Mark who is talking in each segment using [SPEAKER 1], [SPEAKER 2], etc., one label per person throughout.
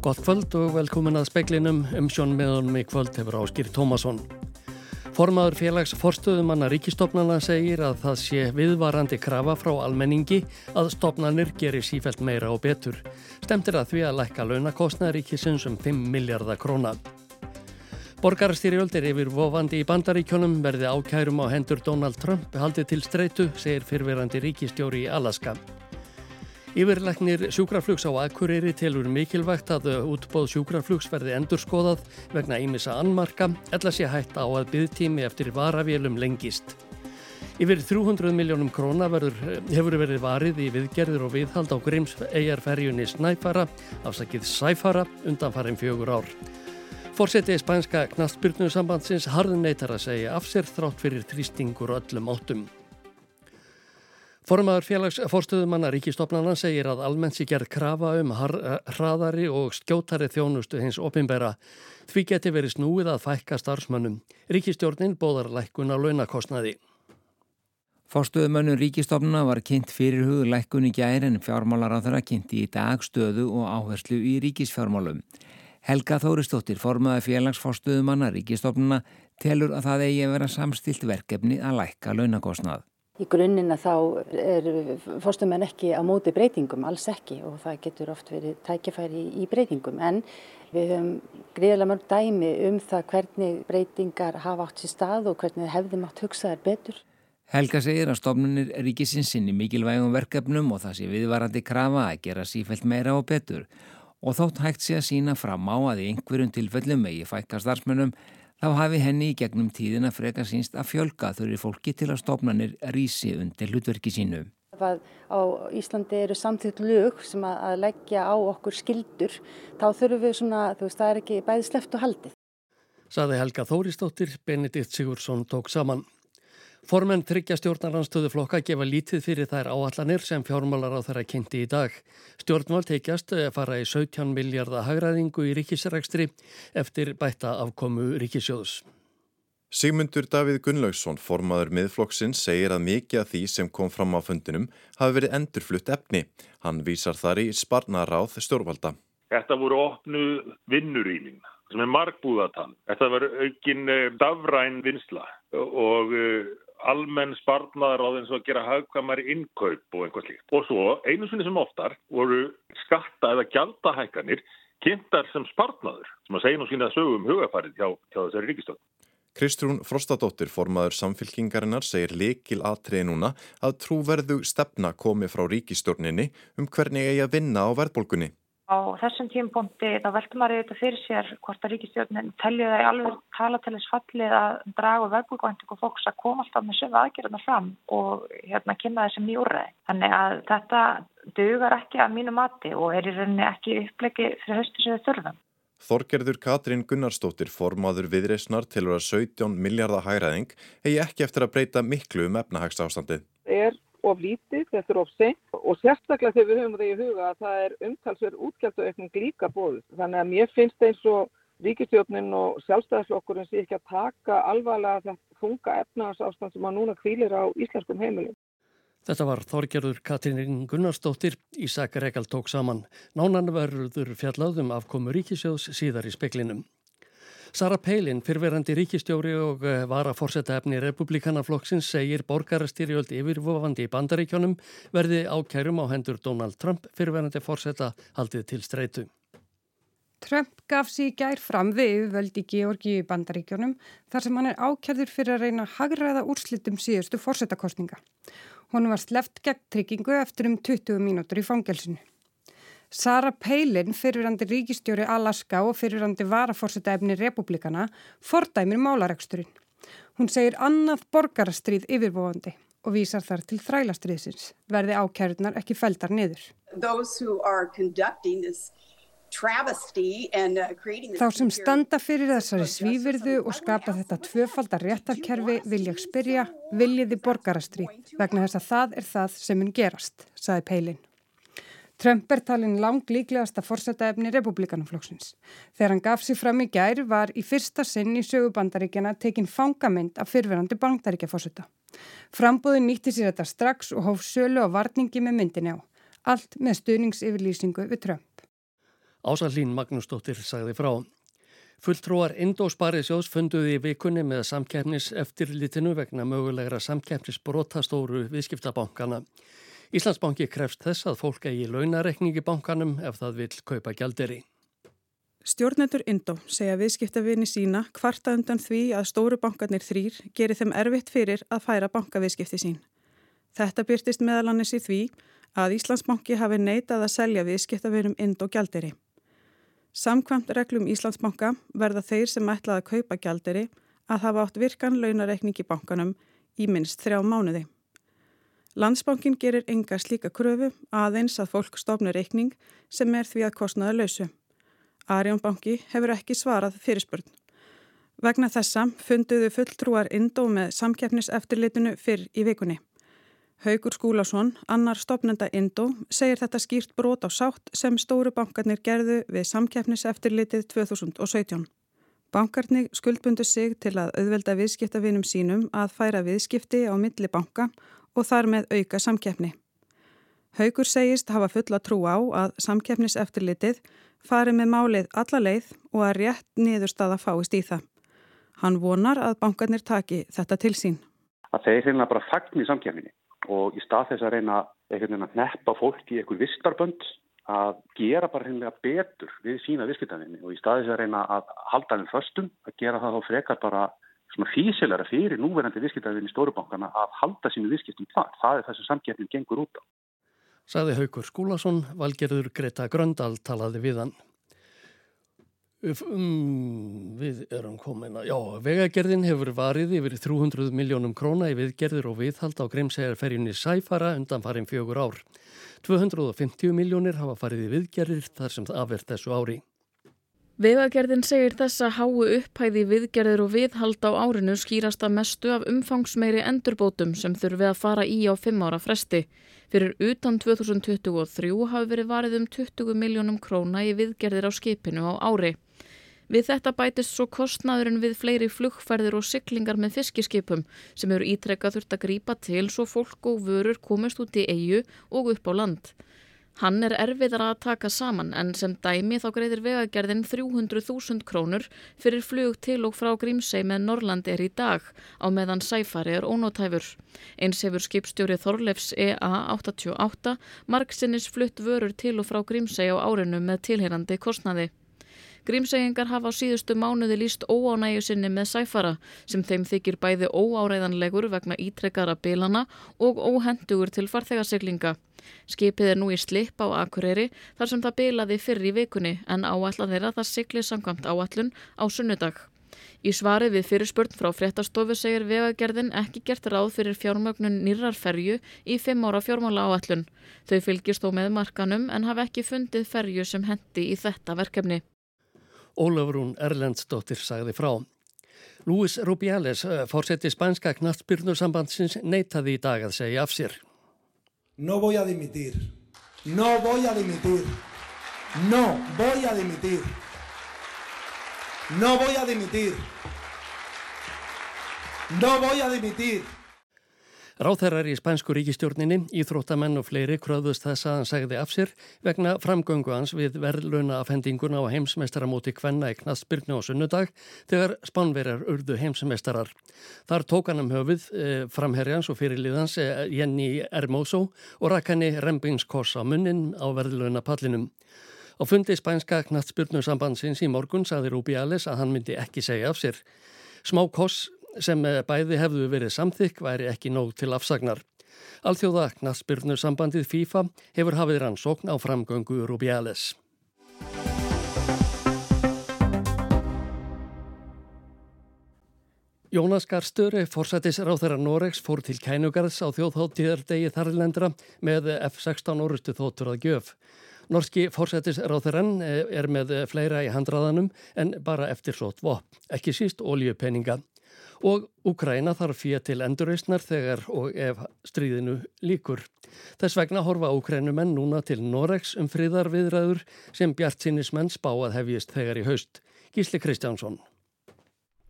[SPEAKER 1] Gott kvöld og velkomin að speklinum um sjón meðan mig kvöld hefur áskýr Tómasson. Formaður félags forstöðumanna ríkistofnana segir að það sé viðvarandi krafa frá almenningi að stofnanir gerir sífælt meira og betur. Stemtir að því að lækka launakostnaður ríkisins um 5 miljardar króna. Borgarstýrjöld er yfir vofandi í bandaríkjónum verði ákærum á hendur Donald Trump haldið til streitu, segir fyrverandi ríkistjóri í Alaska. Yfirleiknir sjúkraflugs á Akureyri telur mikilvægt að útbóð sjúkraflugs verði endurskoðað vegna ímissa annmarka eða sé hægt á að byggtími eftir varavélum lengist. Yfir 300 miljónum króna verður, hefur verið varið í viðgerðir og viðhald á Grims eigarferjunni Snæfara, afsakið Sæfara, undan farin fjögur ár. Fórsetið spænska knastbyrnusambandsins harðin neytar að segja af sér þrátt fyrir þrýstingur öllum áttum. Formaður félagsforstöðumanna ríkistofnana segir að almennt sé gerð krafa um hraðari og skjótari þjónustu hins opimbera. Því geti verið snúið að fækka starfsmönnum. Ríkistjórnin bóðar lækkun á launakostnaði.
[SPEAKER 2] Forstöðumönnum ríkistofnuna var kynnt fyrir hug lækkun í gæri en fjármálar á þeirra kynnti í dag stöðu og áherslu í ríkisfjármálum. Helga Þóristóttir, formaði félagsforstöðumanna ríkistofnuna, telur að það eigi að vera samstilt verkefni að lækka launakostnað.
[SPEAKER 3] Í grunninn að þá er fórstumenn ekki á móti breytingum, alls ekki og það getur oft verið tækifæri í breytingum en við höfum greiðilega mörg dæmi um það hvernig breytingar hafa átt sér stað og hvernig hefðum átt hugsaðar betur.
[SPEAKER 2] Helga segir að stofnunir ríkisins sinni mikilvægum verkefnum og það sé viðvarandi krafa að gera sífælt meira og betur og þótt hægt sé að sína fram á að í einhverjum tilfellum eigi fækka starfsmönnum þá hafi henni í gegnum tíðina freka sínst að fjölga þurri fólki til að stofnanir rýsi undir hlutverki sínu.
[SPEAKER 3] Að á Íslandi eru samtitt lög sem að leggja á okkur skildur, þá þurfum við svona, þú veist, það er ekki bæði sleft og haldið.
[SPEAKER 1] Saði Helga Þóristóttir, Benedikt Sigursson tók saman. Formenn tryggja stjórnarnanstöðuflokka gefa lítið fyrir þær áallanir sem fjármálar á þeirra kynnti í dag. Stjórnvald teikjast fara í 17 miljardar hagraðingu í ríkisrækstri eftir bætta afkomu ríkisjóðs.
[SPEAKER 4] Sigmundur Davíð Gunnlaugsson, formaður miðflokksins, segir að mikið af því sem kom fram á fundinum hafi verið endurflutt efni. Hann vísar þar í sparnaráð stjórnvalda.
[SPEAKER 5] Þetta voru opnu vinnurýning sem er margbúðatan. Þetta var aukin dafræn vinsla og almenn spartnaðar á þess að gera hagkvæmari innkaup og einhvað slíkt. Og svo einu sinni sem oftar voru skatta eða gjaldahækkanir kynntar sem spartnaður sem að segja nú sína sögum hugafarið hjá, hjá þessari ríkistöld.
[SPEAKER 4] Kristrún Frostadóttir, formaður samfylkingarinnar, segir likil atriði núna að trúverðu stefna komi frá ríkistjórninni um hvernig eigi að vinna á verðbólkunni.
[SPEAKER 6] Á þessum tímpunkti þá veltum maður auðvitað fyrir sér hvort að ríkistjórnin telja það í alveg tala til þess fallið að draga verðbúrgvænting og fólks að koma alltaf með sömu aðgerðina fram og hérna kynna þessum nýjúræði. Þannig að þetta dögar ekki að mínu mati og er í rauninni ekki upplegi fyrir höstu sem við þurfum.
[SPEAKER 4] Þorgerður Katrín Gunnarsdóttir, formaður viðreysnar til að 17 miljardar hægræðing, hegi ekki eftir að breyta miklu um efnahagsástandið.
[SPEAKER 7] Er of lítið, þetta er of seint og sérstaklega þegar við höfum það í huga að það er umtalsverð útgjaldauðekning líka bóð. Þannig að mér finnst eins og ríkistjórnin og sjálfstæðarflokkurinn sé ekki að taka alvarlega þetta funga efnahagsástand sem að núna kvílir á íslenskum heimilum.
[SPEAKER 1] Þetta var Þorgerður Katrín Gunnarsdóttir, Ísak Rekal tók saman. Nánan verður fjallaðum afkomu ríkisjóðs síðar í speklinum. Sara Palin, fyrverandi ríkistjóri og varaforsetta efni republikanaflokksins segir borgarastyrjöld yfirvofandi í bandaríkjónum verði ákærum á hendur Donald Trump fyrverandi forsetta haldið til streitu.
[SPEAKER 8] Trump gaf sér gær fram við yfirvöldi Georgi í bandaríkjónum þar sem hann er ákjærður fyrir að reyna að hagraða úrslitum síðustu forsettakostninga. Hún var sleft gegn tryggingu eftir um 20 mínútur í fangelsinu. Sara Palin, fyrirrandi ríkistjóri Alaska og fyrirrandi varaforsetta efni republikana, fordæmir málaregsturinn. Hún segir annað borgarastríð yfirbúandi og vísar þar til þrælastriðsins, verði ákjærunar ekki feldar niður. Þá sem standa fyrir þessari svífyrðu og skapa þetta tvöfaldar réttarkerfi vil ég spyrja, viljiði borgarastríð vegna þess að það er það sem mun gerast, saði Palin. Trump er talin langt líklegasta forsetaefni republikanaflokksins. Þegar hann gaf sér fram í gær var í fyrsta sinn í sögubandaríkjana tekin fangamind af fyrverandi bandaríkjaforseta. Frambóðin nýtti sér þetta strax og hóf sölu og varningi með myndin á. Allt með stuðningsyfirlýsingu við Trump.
[SPEAKER 1] Ásallín Magnúsdóttir sagði frá. Fulltrúar Indósparið sjóðs funduði í vikunni með samkeppnis eftirlitinu vegna mögulegra samkeppnis brotastóru viðskiptabankana. Íslandsbanki krefst þess að fólk eigi launarekningi bankanum ef það vil kaupa gjalderi.
[SPEAKER 9] Stjórnendur Indó segja viðskiptavinni sína kvarta undan því að stóru bankarnir þrýr gerir þeim erfitt fyrir að færa bankaviðskipti sín. Þetta byrtist meðalannis í því að Íslandsbanki hafi neitað að selja viðskiptavinnum Indó gjalderi. Samkvæmt reglum Íslandsbanka verða þeir sem ætlaði að kaupa gjalderi að hafa átt virkan launareikning í bankanum í minst þrjá mánuði. Landsbankin gerir enga slíka kröfu aðeins að fólk stofnur reikning sem er því að kostnaða lausu. Arjónbanki hefur ekki svarað fyrirspurn. Vegna þessa funduðu fulltrúar indó með samkeppniseftirlitinu fyrr í vikunni. Haugur Skúlásson, annar stopnenda indó, segir þetta skýrt brot á sátt sem stóru bankarnir gerðu við samkeppniseftirlitið 2017. Bankarnir skuldbundu sig til að auðvelda viðskiptavinum sínum að færa viðskipti á milli banka og þar með auka samkeppni. Haugur segist hafa fulla trú á að samkeppniseftirlitið fari með málið alla leið og að rétt niðurstaða fáist í það. Hann vonar að bankarnir taki þetta til sín.
[SPEAKER 10] Að þeir reyna bara fagn í samkjæminni og í stað þess að reyna að neppa fólk í einhver vistarbönd að gera bara reynilega betur við sína viðskiptafinni og í stað þess að reyna að halda þeim föstum, að gera það þá frekar bara svona físilega fyrir núverandi viðskiptafinni stórubankana að halda sínu viðskiptum þar. Það er það sem samkjæminn gengur út á
[SPEAKER 1] saði Haugur Skúlason, valgerður Greta Gröndal talaði við hann. Um, við erum komin að, já, vegagerðin hefur varið yfir 300 miljónum króna í viðgerður og viðhald á Grimsæjarferjunni Sæfara undan farin fjögur ár. 250 miljónir hafa farið í viðgerðir þar sem það afverð þessu ári.
[SPEAKER 11] Vegagerðin segir þessa háu upphæði viðgerðir og viðhald á árinu skýrast að mestu af umfangsmeiri endurbótum sem þurfi að fara í á fimm ára fresti. Fyrir utan 2023 hafi verið varið um 20 miljónum króna í viðgerðir á skipinu á ári. Við þetta bætist svo kostnaðurinn við fleiri flugferðir og syklingar með fiskiskipum sem eru ítrekka þurft að grípa til svo fólk og vörur komist út í eigu og upp á land. Hann er erfiðar að taka saman en sem dæmi þá greiðir vegagerðin 300.000 krónur fyrir flug til og frá Grímsei með Norrland er í dag á meðan sæfari er ónótæfur. Eins hefur skipstjóri Þorleifs EA88 margsinnis flutt vörur til og frá Grímsei á árinu með tilherandi kostnaði. Grímsægingar hafa á síðustu mánuði líst óánægju sinni með sæfara sem þeim þykir bæði óáræðanlegur vegna ítrekkara bilana og óhendugur til farþegarsiglinga. Skipið er nú í slip á Akureyri þar sem það bilaði fyrr í vikunni en áallan þeirra það sigli samkvæmt áallun á sunnudag. Í svari við fyrirspurn frá fréttastofu segir vegagerðin ekki gert ráð fyrir fjármögnun nýrarferju í fimm ára fjármála áallun. Þau fylgist þó með markanum en hafa ekki fundið ferju sem hendi í þetta verkefni.
[SPEAKER 1] Ólafrún Erlendsdóttir sagði frá. Luis Rubiales, eh, fórseti spænska knattbyrnursambandsins, neytaði í dag að segja af sér.
[SPEAKER 12] No voy a dimitir. No voy a dimitir. No voy a dimitir. No voy a dimitir. No voy a dimitir.
[SPEAKER 1] Ráþærar í spænsku ríkistjórninni, íþróttamenn og fleiri kröðust þess að hann segði af sér vegna framgöngu hans við verðluna afhendinguna á heimsmeistaramóti Kvenna í Knastbyrnu á sunnudag þegar spánverjar urðu heimsmeistarar. Þar tók hann um höfuð eh, framherjans og fyrirliðans eh, Jenny Hermoso og rakk henni rempingskoss á munnin á verðluna pallinum. Á fundi spænska Knastbyrnu sambandsins í morgun saði Rúbi Alles að hann myndi ekki segja af sér. Smá koss sem eh, bæði hefðu verið samþykk væri ekki nóg til afsagnar. Alþjóða knatsbyrnu sambandið FIFA hefur hafið rannsókn á framgöngu Rubiales. Jónas Garstöri, forsættis ráþæra Noregs, fór til Kænugarðs á þjóðháttíðardegi þarlendra með F-16 orustu þóttur að gjöf. Norski forsættis ráþæran eh, er með fleira í handraðanum en bara eftir sótt vop, ekki síst oljupenninga og Úkræna þarf fyrir til endurreysnar þegar og ef stríðinu líkur. Þess vegna horfa Úkrænumenn núna til Noregs um friðarviðræður sem Bjart Sinnismenn spáað hefjist þegar í haust. Gísli Kristjánsson.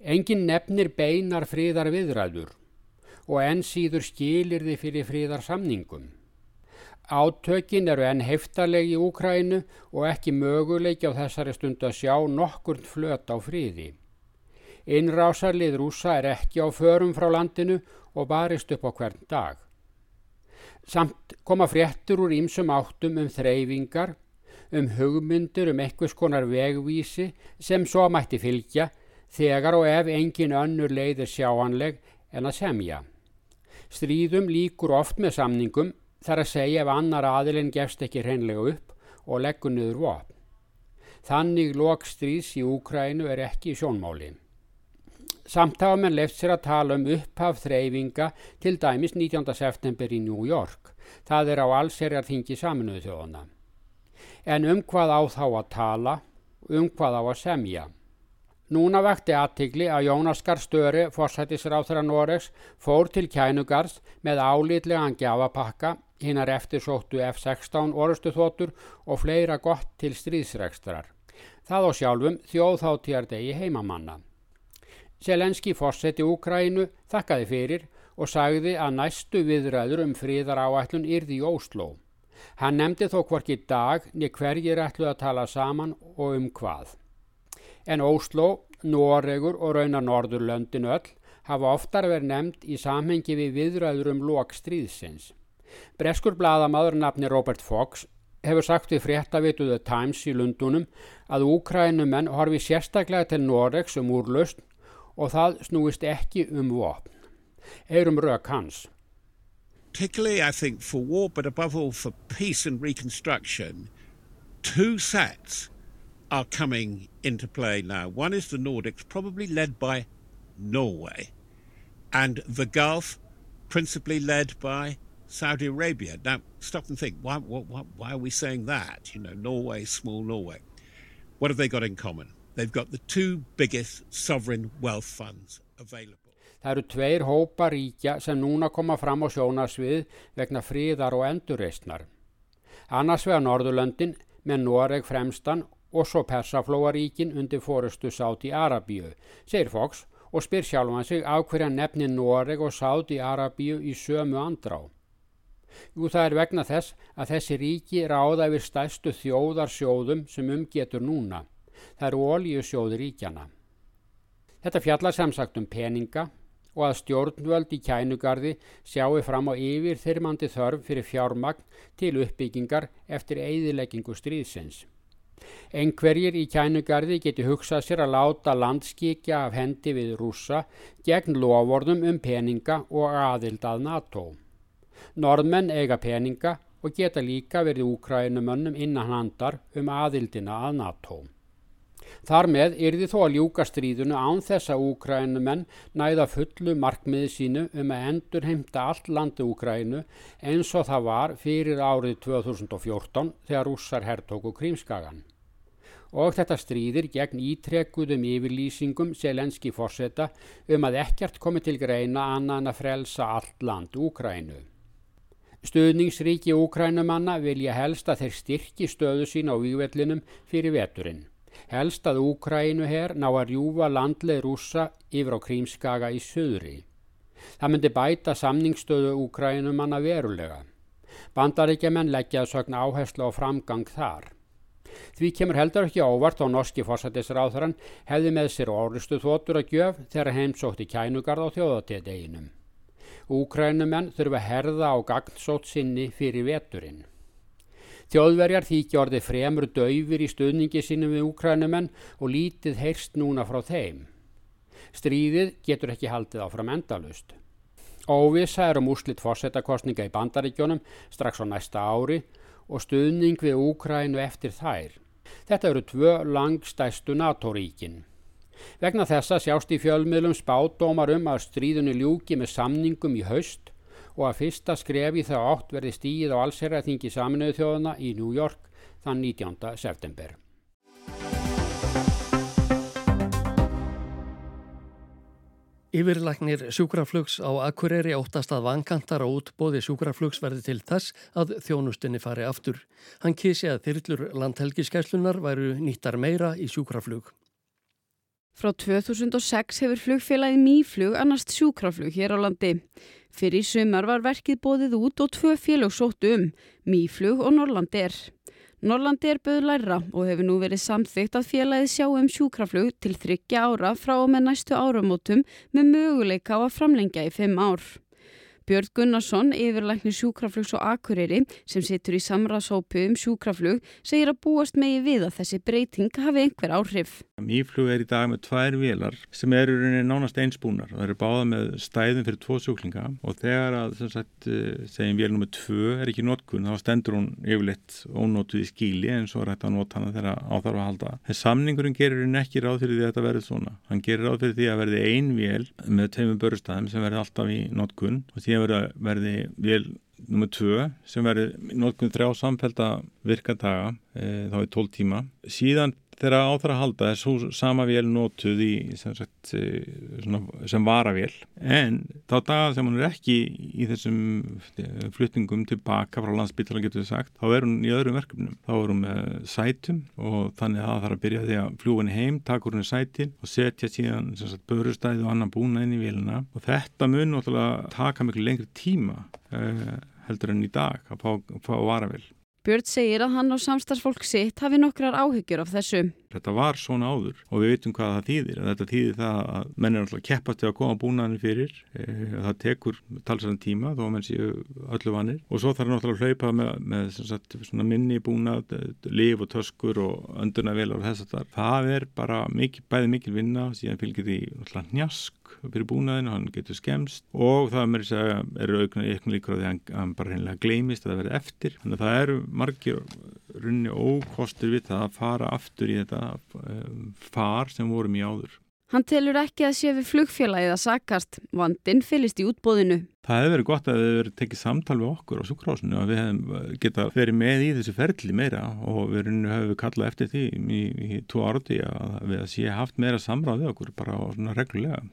[SPEAKER 13] Engin nefnir beinar friðarviðræður og enn síður skilir þið fyrir friðarsamningum. Átökin eru enn heftarlegi í Úkrænu og ekki möguleiki á þessari stundu að sjá nokkurn flöt á fríði. Innrásarlið rúsa er ekki á förum frá landinu og barist upp á hvern dag. Samt koma fréttur úr ímsum áttum um þreyfingar, um hugmyndur um einhvers konar vegvísi sem svo mætti fylgja þegar og ef engin önnur leiðir sjáanleg en að semja. Stríðum líkur oft með samningum þar að segja ef annar aðilinn gefst ekki hreinlega upp og leggur niður vopn. Þannig lokstríðs í Úkrænu er ekki í sjónmáli. Samt hafa menn left sér að tala um upphaf þreyfinga til dæmis 19. september í New York. Það er á allserjar þingi saminuðu þjóðana. En um hvað á þá að tala, um hvað á að semja. Núna vekti aðtigli að Jónaskar Störi, forsættisráþra Noregs, fór til kænugars með álítlegan gjafapakka, hinnar eftirsóttu F-16 orustu þóttur og fleira gott til stríðsrekstrar. Það á sjálfum þjóðháttíðardegi heimamanna. Selenski fórseti Úkrænu þakkaði fyrir og sagði að næstu viðræður um fríðar áætlun yrði í Ósló. Hann nefndi þó hvorki dag niður hverjir ætlu að tala saman og um hvað. En Ósló, Noregur og raunar Norðurlöndin öll hafa oftar verið nefnd í samhengi við viðræður um lok stríðsins. Breskur bladamadur nafni Robert Fox hefur sagt við fréttavituðu Times í Lundunum að Úkrænumenn horfi sérstaklega til Noregs um úrlaust og það snúist ekki um vopn. Eirum hans.
[SPEAKER 14] Particularly I think for war but above all for peace and reconstruction two sets are coming into play now. One is the Nordics probably led by Norway and the Gulf principally led by Saudi Arabia. Now stop and think why, why, why are we saying that? You know Norway, small Norway. What have they got in common? They've got the two biggest sovereign wealth funds available.
[SPEAKER 13] Það eru tveir hópa ríkja sem núna koma fram á sjónarsvið vegna fríðar og endurreistnar. Annars vegar Norðurlöndin með Noreg fremstan og svo Persaflóaríkin undir fórustu Sáti Arabíu, segir Fox og spyr sjálfan sig af hverja nefni Noreg og Sáti Arabíu í sömu andrá. Jú það er vegna þess að þessi ríki ráða yfir stæstu þjóðarsjóðum sem umgetur núna. Það eru ólíusjóði ríkjana. Þetta fjallar samsagt um peninga og að stjórnvöld í kænugarði sjáu fram á yfir þyrmandi þörf fyrir fjármagn til uppbyggingar eftir eigðileggingu stríðsins. Engverjir í kænugarði geti hugsað sér að láta landskíkja af hendi við rúsa gegn lovorðum um peninga og aðild að NATO. Norðmenn eiga peninga og geta líka verið úkrænumönnum innan handar um aðildina að NATO. Þar með yrði þó að ljúka stríðunu án þess að úkrænumenn næða fullu markmiði sínu um að endur heimta allt landi Úkrænu eins og það var fyrir árið 2014 þegar rússar herrtóku krímskagan. Og þetta stríðir gegn ítrekuðum yfirlýsingum selenski fórseta um að ekkert komi til greina annað en að frelsa allt land Úkrænu. Stuðningsríki Úkrænumanna vilja helst að þeir styrki stöðu sín á vývellinum fyrir veturinn. Helst að Úkrænu her ná að rjúfa landleið rúsa yfir á Krímskaga í söðri. Það myndi bæta samningsstöðu Úkrænumanna verulega. Bandaríkjaman leggjaði sögna áherslu á framgang þar. Því kemur heldur ekki ávart á norski fórsættisráþarann hefði með sér orðustu þóttur að gjöf þegar heimsótti kænugarð á þjóðatédeginum. Úkrænumenn þurfa herða á gagnsótt sinni fyrir veturinn. Þjóðverjar þykja orði fremur döyfir í stuðningi sínum við úkrænumenn og lítið heyrst núna frá þeim. Stríðið getur ekki haldið áfram endalust. Óvisa er um úrslitt fórsetakostninga í bandaríkjónum strax á næsta ári og stuðning við Úkrænu eftir þær. Þetta eru tvö langstæstu NATO-ríkin. Vegna þessa sjást í fjölmiðlum spátdómar um að stríðunni ljúki með samningum í haust og að fyrsta skrefi þá átt verði stíð á allserraþingi saminuðu þjóðuna í New York þann 19. september.
[SPEAKER 1] Yfirlagnir sjúkraflugs á Akureyri óttast að vankantar á útbóði sjúkraflugs verði til þess að þjónustinni fari aftur. Hann kísi að þyrlur landhelgiskeslunar væru nýttar meira í sjúkraflug.
[SPEAKER 15] Frá 2006 hefur flugfélagið Mýflug annast sjúkraflug hér á landi. Fyrir sumar var verkið bóðið út og tvö félag sóttu um, Mýflug og Norrlandir. Norrlandir böð læra og hefur nú verið samþygt að félagið sjá um sjúkraflug til þryggja ára frá og með næstu áramótum með möguleika á að framlengja í fimm ár. Björn Gunnarsson, yfirlækni sjúkraflugs og akureyri sem situr í samrasópu um sjúkraflug, segir að búast megi við að þessi breyting hafi einhver áhrif.
[SPEAKER 16] Mýflug er í dag með tvær vélar sem eru nánast einsbúnar og eru báða með stæðin fyrir tvo sjúklinga og þegar að, sem sagt, eh, segjum vél nummið tvö er ekki notkun þá stendur hún yfirleitt ónótuð í skíli en svo er þetta að nota hana þegar áþarf að halda. Þess samningurinn gerir hún ekki ráð fyrir því að þetta verði svona. Hann gerir ráð fyrir því að verði ein vél með teimum börustæðum sem verði alltaf í notkun og því að verði vél nummið tvö sem verði notkun þrjá samfælda virkadaga e, þá í tól tíma. Síðan þegar áþara að halda er svo sama vél notuð í sem, sagt, eh, sem varavél. En þá dagar sem hún er ekki í þessum eh, flutningum tilbaka frá landsbytala getur við sagt þá er hún í öðrum verkefnum. Þá er hún með sætum og þannig að það þarf að byrja því að fljúa henni heim takur henni sætin og setja síðan börustæði og annan búna inn í vélina. Og þetta mun náttúrulega taka miklu lengri tíma eh, heldur enn í dag að fá, fá varavél
[SPEAKER 15] Björn segir að hann og samstagsfólk sitt hafi nokkrar áhyggjur af þessu.
[SPEAKER 16] Þetta var svona áður og við veitum hvað það þýðir. Þetta þýðir það að menn er alltaf keppast til að koma búnaðin fyrir. E, það tekur talsarðan tíma þó að menn séu öllu vanir og svo þarf náttúrulega að hlaupa með, með sagt, minni búnað, liv og töskur og öndunarvelar og þess að það. Það er bara mikil, bæði mikil vinna síðan fylgir því njask fyrir búnaðinu, hann getur skemst og það er, er aukna eitthvað líkur að hann bara reynilega gleimist að það verði eftir. Þannig að það eru margir runni ókostur við það að fara aftur í þetta far sem vorum í áður.
[SPEAKER 15] Hann telur ekki að sé við flugfélagið að sakast. Vandinn fylgist í útbóðinu.
[SPEAKER 16] Það hefur verið gott að hefur verið tekið samtal við okkur á sjúkrásinu og við hefum uh, getað verið með í þessu ferli meira og við hefum kallað eftir því í, í tvo áraði að við sé haft meira samráð við okkur bara svona reglulega.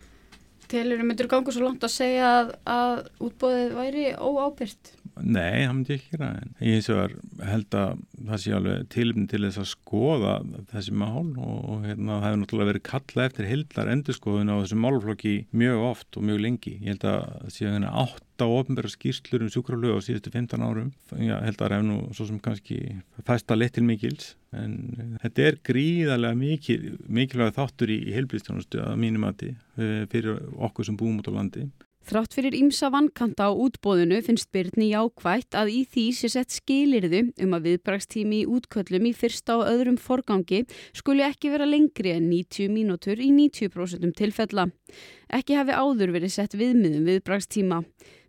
[SPEAKER 15] Telur þú myndur gangu svo langt að segja að, að útbóðið væri óábyrgt?
[SPEAKER 16] Nei, það myndi ekki gera ég eins og held að það sé alveg tilumni til þess að skoða þessi mál og hérna, það hefur náttúrulega verið kallað eftir hildar endurskoðun á þessu málflokki mjög oft og mjög lengi. Ég held að það sé hérna átt á ofnbæra skýrslur um sjúkraflögu á síðustu 15 árum. Ég held að það er nú svo sem kannski fæsta leitt til mikils en þetta er gríðarlega mikil, mikilvæg þáttur í, í heilbríðstjónustu að mínum mati eh, fyrir okkur sem búum út á landi.
[SPEAKER 15] Þrátt fyrir ímsa vankanta á útbóðinu finnst Byrni jákvægt að í því sé sett skilirðu um að viðbrakstími í útköllum í fyrsta og öðrum forgangi skuli ekki vera lengri en 90 mínútur í 90% tilfella. Ekki hafi áður verið sett viðmiðum viðbrakstíma.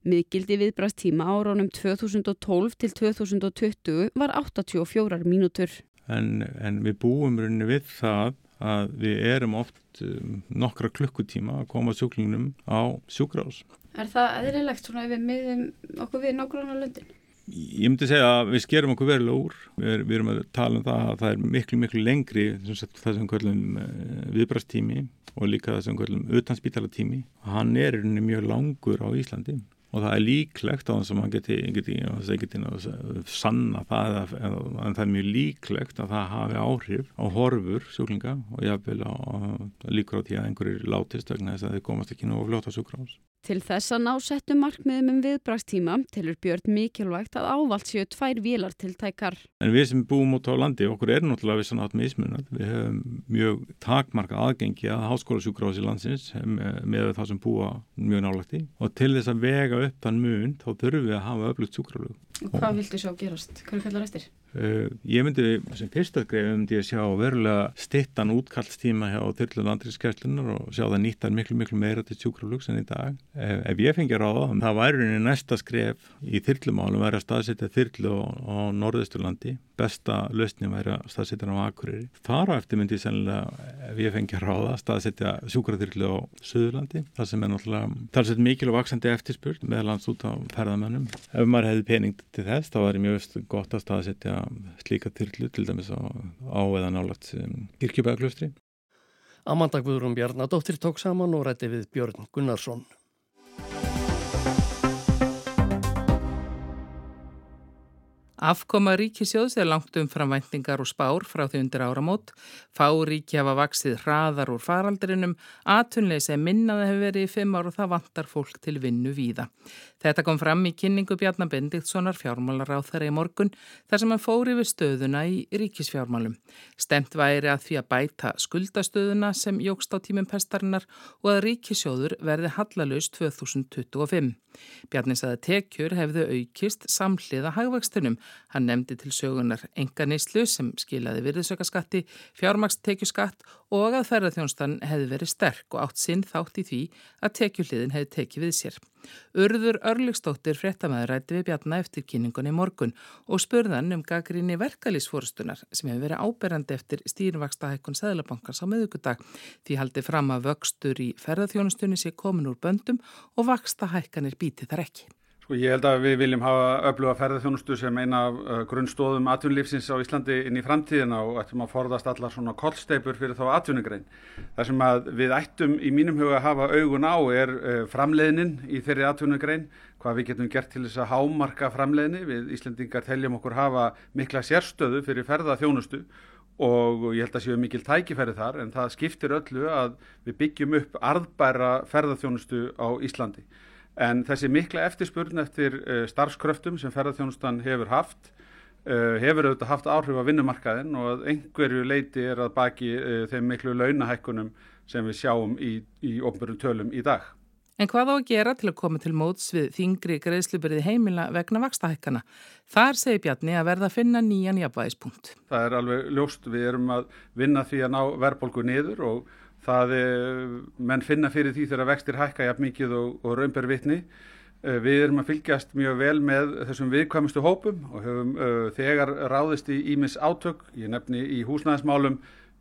[SPEAKER 15] Miðgildi viðbrakstíma áraunum 2012 til 2020 var 84 mínútur.
[SPEAKER 16] En, en við búum rauninni við það að við erum oft um, nokkra klukkutíma að koma sjúklingnum á sjúkrás.
[SPEAKER 15] Er það eðlilegt svona ef við miðum okkur við nákvæmlega löndin?
[SPEAKER 16] Ég myndi segja að við skerum okkur verulega úr. Við, við erum að tala um það að það er miklu, miklu lengri sem það sem kvöldum eh, viðbrastími og líka það sem kvöldum utanspítalatími. Hann er mjög langur á Íslandi og það er líklegt á þess að maður geti, geti, geti, sanna það en það er mjög líklegt að það hafi áhrif á horfur sjúklinga og jáfnvel líkur á því að einhverjir látist vegna þess að þeir komast ekki nú á fljóta sjúkrás.
[SPEAKER 15] Til þess að ná settum markmiðum um viðbrakstíma tilur Björn mikilvægt að ávalt séu tvær vilar til tækar.
[SPEAKER 16] En við sem búum út á landi, okkur er náttúrulega við sann átt með ísmunat. Við hefum mjög takmarka aðgengi að háskólasjúkrási landsins með það sem búa mjög nálagti og til þess að vega upp þann mun þá þurfum við að hafa öflugt sjúkrálug.
[SPEAKER 15] Hvað viltu sjá gerast? Hverju kallar eftir?
[SPEAKER 16] Uh, ég myndi sem fyrsta greið myndi að sjá verulega stittan útkallstíma hjá þyrlu landriðskjærslunar og sjá það nýttar miklu miklu meira til sjúkraflugs en í dag. Ef, ef ég fengi ráða, það væri næsta skref í þyrlumálum væri að staðsetja þyrlu á, norðausturlandi besta lausni væri að staðsetja á Akureyri. Þar á eftir myndi ég sennilega, ef ég fengi ráða, staðsetja sjúkraþyrlu á Suðurlandi, það sem er náttúrulega talsett mikil og vaksandi eftirspurt meðlands út á ferðamennum. Slíka þyrlu til dæmis á, á eða nálagt um, kirkjubæðaklustri.
[SPEAKER 1] Amanda Guðrún Bjarnadóttir tók saman og rætti við Björn Gunnarsson.
[SPEAKER 17] Afkoma ríkisjóðs er langt um framvæntingar og spár frá því undir áramót. Fá ríki hafa vaksið hraðar úr faraldrinum, atunleysi minnaði hefur verið í fimm ár og það vantar fólk til vinnu víða. Þetta kom fram í kynningu Bjarnar Bendiktssonar fjármálar á þeirra í morgun þar sem hann fóri við stöðuna í ríkisfjármálum. Stemt væri að því að bæta skuldastöðuna sem jógst á tímum pestarinnar og að ríkisjóður verði hallalaust 2025. Bjarni saði tekjur hefðu aukist samhliða hagvakstunum Hann nefndi til sögunar enganislu sem skilaði virðisökaskatti, fjármakstekjuskatt og að ferðarþjónstan hefði verið sterk og átt sinn þátt í því að tekjuhliðin hefði tekið við sér. Urður Örlugstóttir fréttamaður rætti við Bjarnar eftir kynningunni morgun og spurðan um gaggrinni verkalýsfórustunar sem hefur verið áberandi eftir stýrvaksta hækkun Sæðlabankars á meðugudag því haldi fram að vöxtur í ferðarþjónustunni sé komin úr böndum og vaksta hækkanir bíti þar ekki.
[SPEAKER 18] Sko ég held að við viljum hafa öfluga ferðarþjónustu sem eina af uh, grunnstóðum atvinnlífsins á Íslandi inn í framtíðina og ættum að forðast allar svona kollsteipur fyrir þá atvinnugrein. Það sem að við ættum í mínum huga að hafa augun á er uh, framleiðnin í þeirri atvinnugrein, hvað við getum gert til þess að hámarka framleiðni. Við Íslandingar teljum okkur hafa mikla sérstöðu fyrir ferðarþjónustu og ég held að séu mikil tækifæri þar en það skiptir öllu að við byggjum upp arðbæra ferðarþjónustu á Íslandi. En þessi mikla eftirspurn eftir uh, starfskröftum sem ferðarþjónustan hefur haft, uh, hefur auðvitað haft áhrif á vinnumarkaðin og einhverju leiti er að baki uh, þeim miklu launahækkunum sem við sjáum í, í ofnbjörnum tölum í dag.
[SPEAKER 17] En hvað á að gera til að koma til móts við þingri greiðslubyrði heimila vegna vakstahækkana? Þar segir Bjarni að verða að finna nýjan jafnvægispunkt.
[SPEAKER 18] Það er alveg ljóst, við erum að vinna því að ná verðbólgu niður og það er, menn finna fyrir því þegar vextir hækka jafn mikið og, og raunber vitni. Eh, við erum að fylgjast mjög vel með þessum viðkvæmustu hópum og höfum uh, þegar ráðist í ímis átök, ég nefni í húsnæðismálum,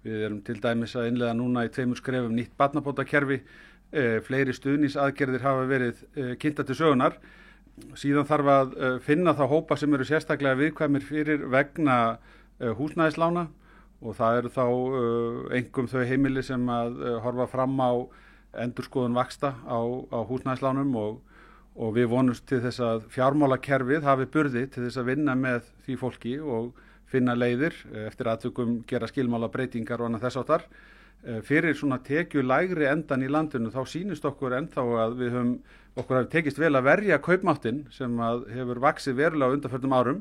[SPEAKER 18] við erum til dæmis að innlega núna í tveimur skrefum nýtt batnabótakerfi, uh, fleiri stuðnisaðgerðir hafa verið uh, kynnta til sögunar. Síðan þarf að finna þá hópa sem eru sérstaklega viðkvæmir fyrir vegna húsnæðislána og það eru þá engum uh, þau heimili sem að uh, horfa fram á endurskoðun vaksta á, á húsnæðislánum og, og við vonumst til þess að fjármálakerfið hafi burði til þess að vinna með því fólki og finna leiðir uh, eftir aðtökum gera skilmála breytingar og annað þess áttar. Fyrir svona tekju lægri endan í landinu þá sínist okkur ennþá að við höfum, okkur hafi tekist vel að verja kaupmáttin sem að hefur vaksið verulega á undarföldum árum.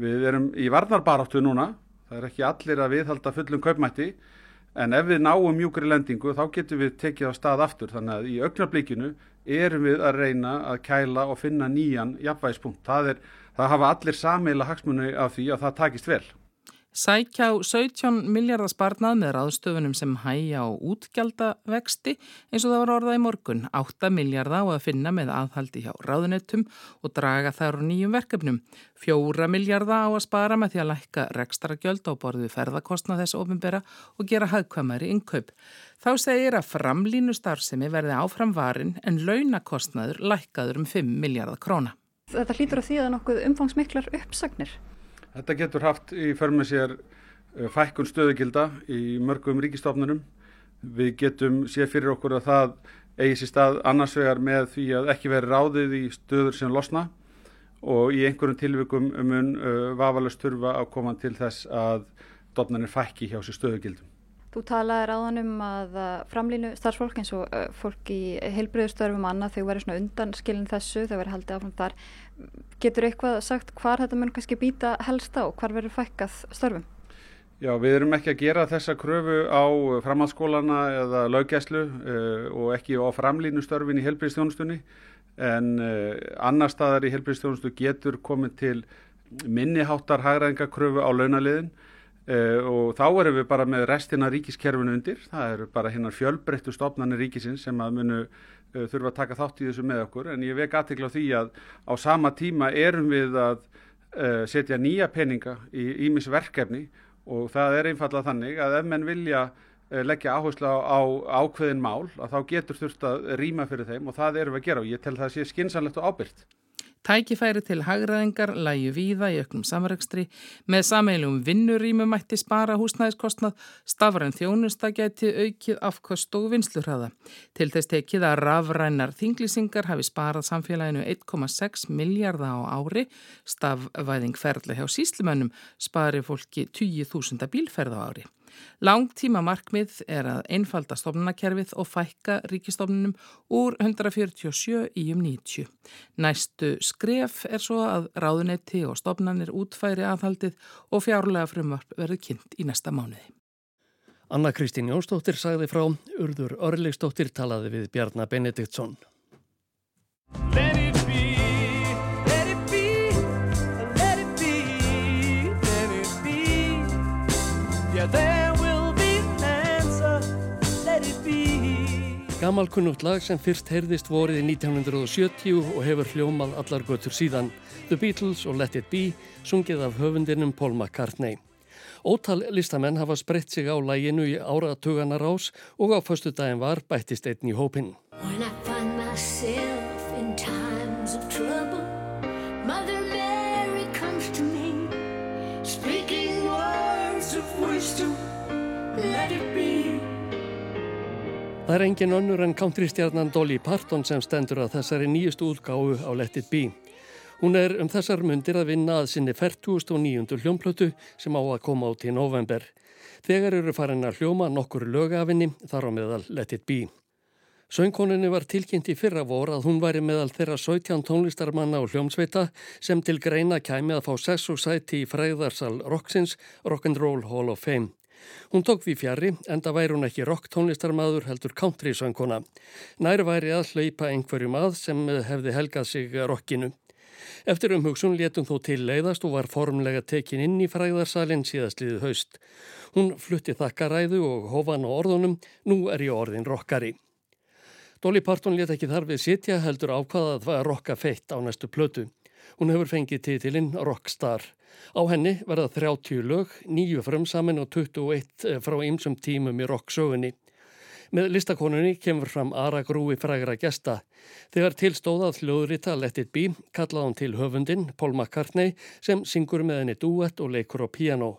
[SPEAKER 18] Við erum í varnarbaráttu núna Það er ekki allir að viðhalda fullum kaupmætti en ef við náum mjúkri lendingu þá getum við tekið á stað aftur þannig að í augnablíkinu erum við að reyna að kæla og finna nýjan jafnvægispunkt. Það, er, það hafa allir sammeila hagsmunni af því að það takist vel.
[SPEAKER 17] Sækjá 17 miljardar sparnað með ráðstöfunum sem hægja á útgjaldavexti eins og það var orðað í morgun. 8 miljardar á að finna með aðhaldi hjá ráðunettum og draga þær úr nýjum verkefnum. 4 miljardar á að spara með því að lækka rekstragjöld á borðu ferðarkostna þess ofinbera og gera hagkvæmari innkaup. Þá segir að framlínu starfsemi verði áfram varin en launakostnaður lækkaður um 5 miljardar króna.
[SPEAKER 19] Þetta hlýtur að því að nokkuð umfangsmiklar uppsagnir.
[SPEAKER 18] Þetta getur haft í förmið sér eh, fækkun stöðugilda í mörgum ríkistofnunum. Við getum séð fyrir okkur að það eigi sér stað annars vegar með því að ekki veri ráðið í stöður sem losna og í einhverjum tilvikum mun uh, vafalast turfa að koma til þess að dofnarnir fækki hjá sér stöðugildum.
[SPEAKER 19] Þú talaði ráðan um að framlýnu starfsfólk eins og uh, fólk í heilbriðustörfum annað þau verður svona undan skilin þessu, þau verður haldið áfram þar. Getur eitthvað sagt hvar þetta mun kannski býta helst á, hvar verður fækkað störfum?
[SPEAKER 18] Já, við erum ekki að gera þessa kröfu á framhaldsskólana eða löggæslu uh, og ekki á framlýnu störfin í heilbriðstjónustunni en uh, annar staðar í heilbriðstjónustu getur komið til minniháttar hægræðingakröfu á launaliðin Uh, og þá erum við bara með restina ríkiskerfinu undir, það eru bara hinnar fjölbreyttu stofnarnir ríkisins sem að munu uh, þurfa að taka þátt í þessu með okkur. En ég vek aðtekla á því að á sama tíma erum við að uh, setja nýja peninga í ímis verkefni. Og það er einfallega þannig að ef menn vilja leggja áherslu á, ákveðin mál að þá getur þurft að rýma fyrir þeim og það erum við að gera. Og ég tel það að sé skinsanlegt og ábyrgt.
[SPEAKER 17] Tækifæri til hagraðingar læju víða í öknum samverkstri, með sameilum vinnurýmum mætti spara húsnæðiskostnað, stafræn þjónusta geti aukið afkost og vinslurhraða. Til þess tekið að rafrænar þinglýsingar hafi sparað samfélaginu 1,6 miljardar á ári, stafvæðing ferðlega hjá síslumönnum spari fólki 20.000 bílferð á ári. Langtíma markmið er að einfalda stofnunakerfið og fækka ríkistofnunum úr 147 í um 90. Næstu skref er svo að ráðunetti og stofnanir útfæri aðhaldið og fjárlega frumvarp verður kynnt í næsta mánuði.
[SPEAKER 1] Anna Kristín Jónsdóttir sagði frá, Urður Örlegsdóttir talaði við Bjarnar Benediktsson. Gamalkunnugt lag sem fyrst heyrðist vorið í 1970 og hefur hljómað allar götur síðan. The Beatles og Let It Be sungið af höfundinum Paul McCartney. Ótal listamenn hafa spreytt sig á læginu í áratuganar ás og á förstu daginn var bættist einn í hópin. Það er engin önnur en countrystjarnan Dolly Parton sem stendur að þessari nýjustu útgáfu á Let It Be. Hún er um þessar myndir að vinna að sinni 49. hljómplötu sem á að koma át í november. Þegar eru farin að hljóma nokkur lögafinni þar á meðal Let It Be. Söngkoninni var tilkynnt í fyrra vor að hún væri meðal þeirra 17 tónlistarmanna og hljómsveita sem til greina kæmi að fá sess og sæti í fræðarsal Roxins Rock'n'Roll Hall of Fame. Hún tók því fjari, enda væri hún ekki rock tónlistarmadur heldur country söngkona. Nær væri að hlaupa einhverjum að sem hefði helgað sig rockinu. Eftir umhugsun letum þó til leiðast og var formlega tekin inn í fræðarsalinn síðastliðið haust. Hún flutti þakkaræðu og hofan á orðunum, nú er ég orðin rockari. Dolly Parton let ekki þar við sitja heldur ákvaða að það var rocka feitt á næstu plötu. Hún hefur fengið titilinn Rockstar. Á henni verða 30 lög, 9 frumsamin og 21 eh, frá ymsum tímum í rocksögunni. Með listakonunni kemur fram Ara Grúi frægra gesta. Þegar tilstóðað hljóðrita Let It Be kallaði hún til höfundin Paul McCartney sem syngur með henni duett og leikur á piano.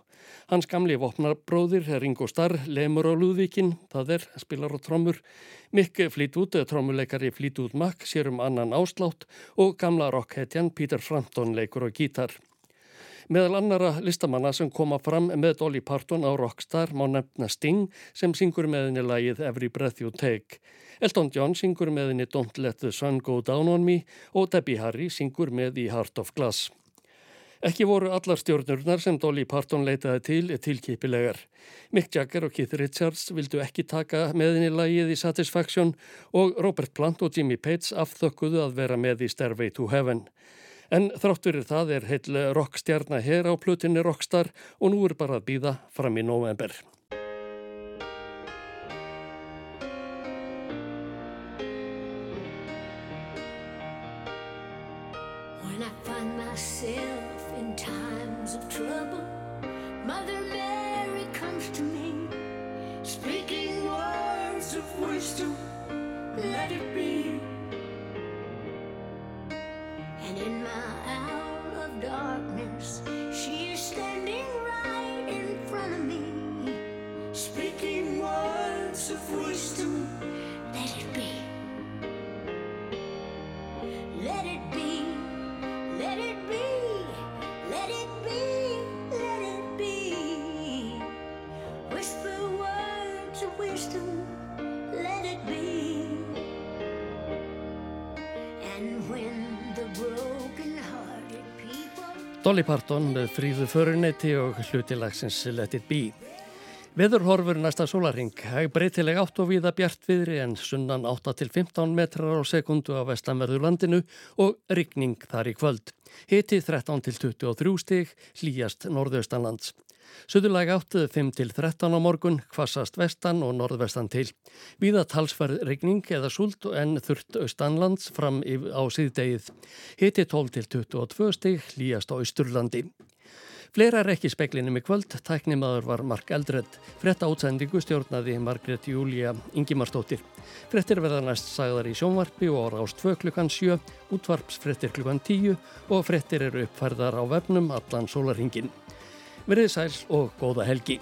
[SPEAKER 1] Hans gamli vopnarbróðir er Ringo Starr, lemur á Lúðvíkin, það er, spilar á trommur. Mikk Flítút, trommuleikari Flítút Mack, sér um annan áslátt og gamla rockhetjan Peter Frampton leikur á gítar. Meðal annara listamanna sem koma fram með Dolly Parton á Rockstar má nefna Sting sem syngur með henni lagið Every Breath You Take. Elton John syngur með henni Don't Let the Sun Go Down on Me og Debbie Harry syngur með í Heart of Glass. Ekki voru allar stjórnurnar sem Dolly Parton leitaði til tilkipilegar. Mick Jagger og Keith Richards vildu ekki taka meðinni lagið í Satisfaction og Robert Plant og Jimmy Page afþökkuðu að vera með í Stairway to Heaven. En þrátturir það er heil rockstjarnar hér á plutinni Rockstar og nú er bara að býða fram í november. Dolly Parton fríðu föruneyti og hlutilagsins Let It Be. Veðurhorfur næsta sólaring, hæg breytileg átt og viða bjart viðri en sunnan 8-15 metrar á sekundu á vestanverðu landinu og rigning þar í kvöld. Hiti 13-23 stig, hlýjast norðaustanlands. Suðurlæg áttuð 5-13 á morgun, kvassast vestan og norðvestan til. Víða talsverð regning eða súlt en þurft austanlands fram á síðdegið. Hiti 12-22 stig, líast á Ísturlandi. Fleira er ekki speklinum í kvöld, tæknimaður var Mark Eldred. Fretta átsendingu stjórnaði Margret Júlia Ingimarsdóttir. Frettir verða næst sagðar í sjónvarpi og ára ást 2 klukkan 7, útvarpsfrettir klukkan 10 og frettir eru uppfærðar á vefnum allan sólarhingin. Verðið sæl og góða helgi.